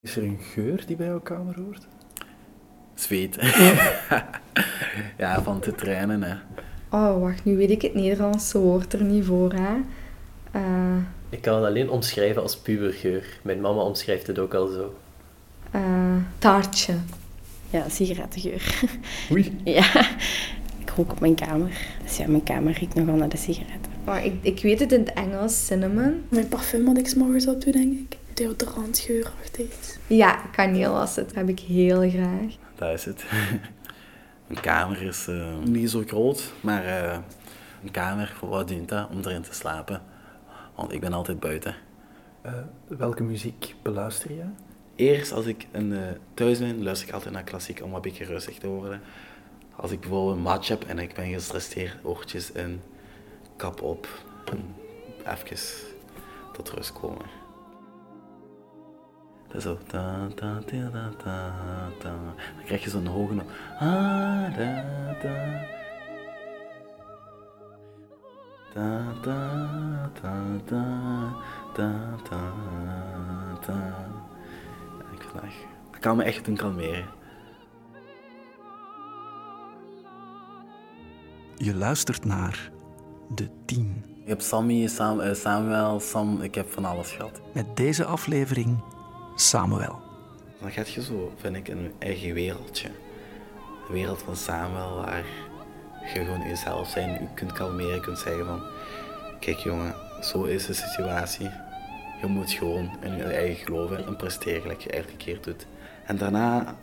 Is er een geur die bij jouw kamer hoort? Zweet. ja, van te trainen. Hè. Oh, wacht, nu weet ik het Nederlandse woord er niet voor, hè. Eh, Ik kan het alleen omschrijven als pubergeur. Mijn mama omschrijft het ook al zo. eh, taartje. Ja, sigarettengeur. Oei. ja, ik rook op mijn kamer. Dus ja, mijn kamer riekt nogal naar de sigaretten. Maar ik, ik weet het in het Engels, cinnamon. Mijn parfum wat ik 's morgens op doe, denk ik. Deodorantgeurachtig iets. Ja, kaneel was het. Dat heb ik heel graag. Dat is het. Een kamer is eh, niet zo groot, maar eh, een kamer, voor wat dient dat? Om erin te slapen. Want ik ben altijd buiten. Eh, welke muziek beluister je? Eerst als ik een, eh, thuis ben, luister ik altijd naar klassiek om een beetje rustig te worden. Als ik bijvoorbeeld een match heb en ik ben gestresseerd, oortjes in, kap op. En even tot rust komen. Dat is zo. Ta, ta, ta, ta, ta, ta. Dan krijg je zo'n hoge noot. Ah, da, da. Ta, ta, ta, ta, ta, ta, ta. Ja, ik dat, kan me echt doen kalmeren. Je luistert naar De Tien. Ik heb Sammy, Sam, eh, Samuel, Sam, ik heb van alles gehad. Met deze aflevering Samuel. Dan gaat je zo, vind ik, een eigen wereldje. Een wereld van Samuel waar je gewoon jezelf zijn, je kunt kalmeren, je kunt zeggen van... Kijk jongen, zo is de situatie. Je moet gewoon in je eigen geloven en presteren, gelijk je elke keer doet. En daarna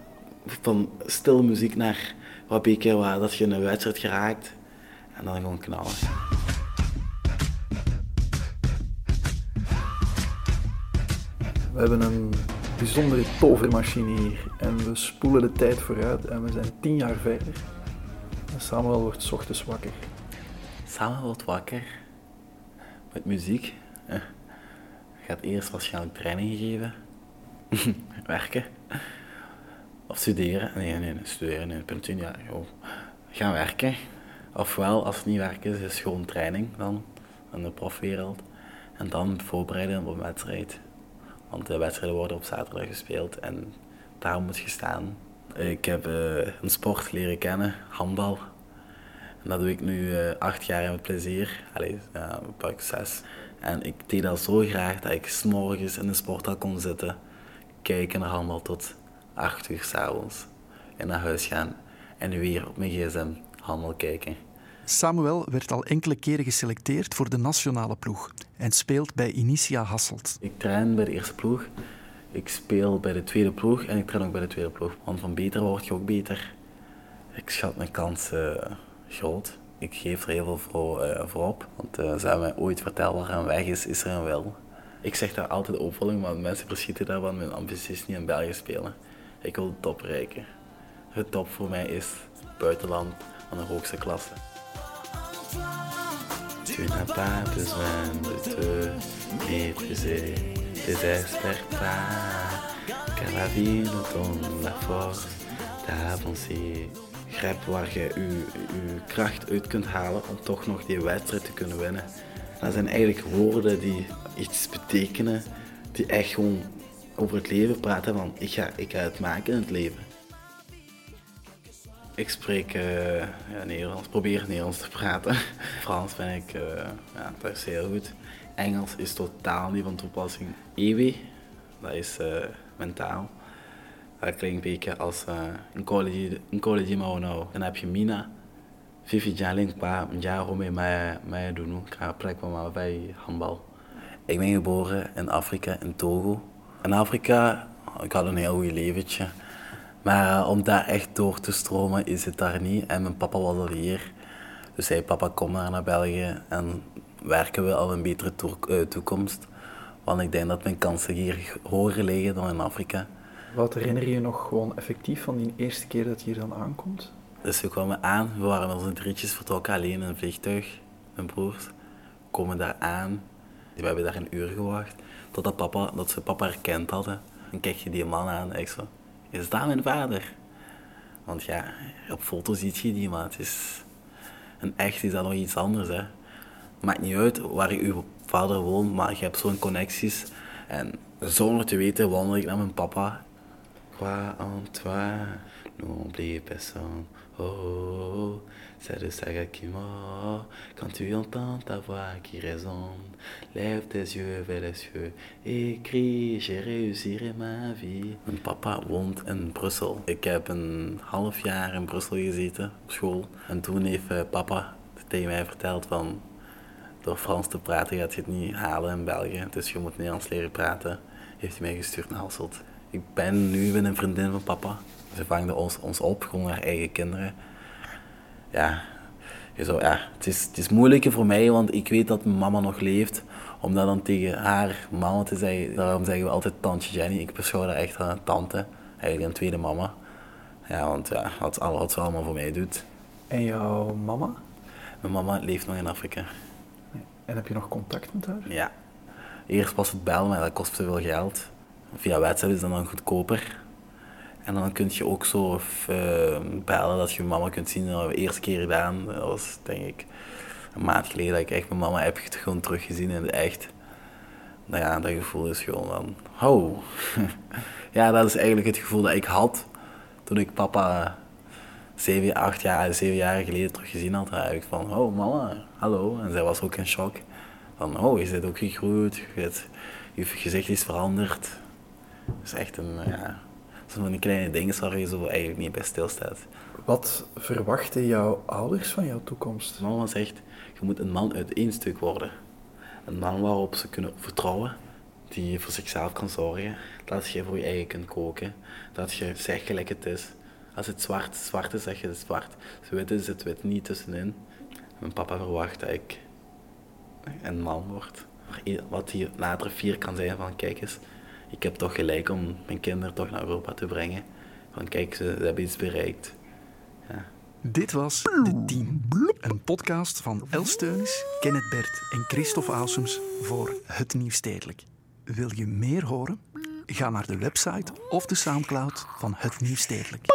van stil muziek naar wat beetje waar dat je in een wedstrijd geraakt. En dan gewoon knallen. We hebben een bijzondere tovermachine hier en we spoelen de tijd vooruit en we zijn tien jaar verder. Samuel wordt ochtends wakker. Samen wordt wakker met muziek. Eh, Gaat eerst waarschijnlijk training geven. Werken. Of studeren. Nee, nee, studeren. Nee, punt tien jaar. Gewoon gaan werken. Ofwel, als het niet werken is, is gewoon training dan. In de profwereld. En dan voorbereiden op een wedstrijd. Want de wedstrijden worden op zaterdag gespeeld en daar moet je staan. Ik heb eh, een sport leren kennen, handbal. En dat doe ik nu eh, acht jaar met plezier. Allee, pak zes. En ik deed dat zo graag dat ik s'morgens in de sporthal kon zitten, kijken naar handbal tot acht uur s'avonds. En naar huis gaan en weer op mijn gsm handbal kijken. Samuel werd al enkele keren geselecteerd voor de nationale ploeg en speelt bij Initia Hasselt. Ik train bij de eerste ploeg, ik speel bij de tweede ploeg en ik train ook bij de tweede ploeg. Want van beter word je ook beter. Ik schat mijn kans eh, groot. Ik geef er heel veel voor, eh, voor op. Want ze hebben mij ooit verteld waar een weg is, is er een wil. Ik zeg daar altijd opvolging, maar mensen verschieten daarvan. Mijn ambitie is niet in België spelen. Ik wil de top bereiken. Het top voor mij is buitenland van de hoogste klasse. Tu n'as pas besoin de te mépriser, désespère pas, car la vie nous donne la force d'avancer. Grijp waar je je, je kracht uit kunt halen om toch nog die wedstrijd te kunnen winnen. Dat zijn eigenlijk woorden die iets betekenen, die echt gewoon over het leven praten van ik ga, ik ga het maken in het leven. Ik spreek eh, ja, Nederlands, probeer Nederlands te praten. Frans ben ik, eh, ja, heel goed. Engels is totaal niet van toepassing. Ewe, dat is eh, mentaal. Dat klinkt een beetje als een college, een college maar nou. Dan heb je Mina. Vivi Jaling, pa, ja, home, mij, mij doen. Ik ga plek van mij bij handbal. Ik ben geboren in Afrika, in Togo. In Afrika, ik had een heel goed leventje. Maar eh, om daar echt door te stromen is het daar niet. En mijn papa was al hier. Dus zei, papa, kom maar naar België. En werken we al een betere eh, toekomst. Want ik denk dat mijn kansen hier hoger liggen dan in Afrika. Wat herinner je je nog gewoon effectief van die eerste keer dat je hier dan aankomt? Dus we kwamen aan, we waren met onze drietjes vertrokken alleen in een vliegtuig, mijn broers. We komen daar aan, we hebben daar een uur gewacht, totdat papa, dat ze papa herkend hadden. Dan kijk je die man aan ik zo, is dat mijn vader? Want ja, op foto ziet je die, maar het is... En echt is dat nog iets anders, hè. Maakt niet uit waar je uw vader woont, maar je hebt zo'n connecties En zonder te weten wandel ik naar mijn papa. Quoi en toi, n'oublie personne. Oh, oh, oh, c'est de saga qui mord. Quand tu entends ta voix qui résonne, lève tes yeux vers les cieux et crie, j'ai réussirai ma vie. Mijn papa woont in Brussel. Ik heb een half jaar in Brussel gezeten op school. En toen heeft eh, papa tegen mij verteld van door Frans te praten gaat je het niet halen in België. Dus je moet Nederlands leren praten. Heeft hij mij gestuurd naar Hasselt. Ik ben nu ben een vriendin van papa. Ze vangde ons, ons op, gewoon haar eigen kinderen. Ja, je zou, ja het, is, het is moeilijker voor mij, want ik weet dat mijn mama nog leeft. Om dat dan tegen haar mama te zeggen, daarom zeggen we altijd tante Jenny. Ik beschouw haar echt als een tante, eigenlijk een tweede mama. Ja, want ja, wat, wat ze allemaal voor mij doet. En jouw mama? Mijn mama leeft nog in Afrika. En heb je nog contact met haar? Ja. Eerst was het bellen, maar dat kost te veel geld. Via WhatsApp is dat dan goedkoper. En dan kun je ook zo uh, bellen dat je mama kunt zien. Dat hebben we de eerste keer gedaan. Dat was denk ik een maand geleden dat ik echt mijn mama heb gewoon teruggezien in het echt. Nou ja, dat gevoel is gewoon van, oh. ja, dat is eigenlijk het gevoel dat ik had toen ik papa zeven, acht jaar, zeven jaar geleden teruggezien had. Ik van, oh mama, hallo. En zij was ook in shock. Van, oh, je bent ook gegroeid. Je, je gezicht is veranderd. Is echt een, ja, zo van die kleine dingen waar je zo eigenlijk niet bij stilstaat. Wat verwachten jouw ouders van jouw toekomst? Mama zegt, je moet een man uit één stuk worden. Een man waarop ze kunnen vertrouwen, die voor zichzelf kan zorgen. Dat je voor je eigen kunt koken. Dat je zegt gelijk het is. Als het zwart, zwart is, zeg je het zwart. Als het wit is, het wit niet tussenin. Mijn papa verwacht dat ik een man word. Wat hij later vier kan zijn van, kijk eens, ik heb toch gelijk om mijn kinderen toch naar Europa te brengen. Van kijk, ze, hebben iets bereikt. Ja. Dit was De Team, een podcast van Els Steunis, Kenneth Bert en Christophe Ausums voor Het Nieuw Stedelijk. Wil je meer horen? Ga naar de website of de Soundcloud van Het Nieuw Stedelijk.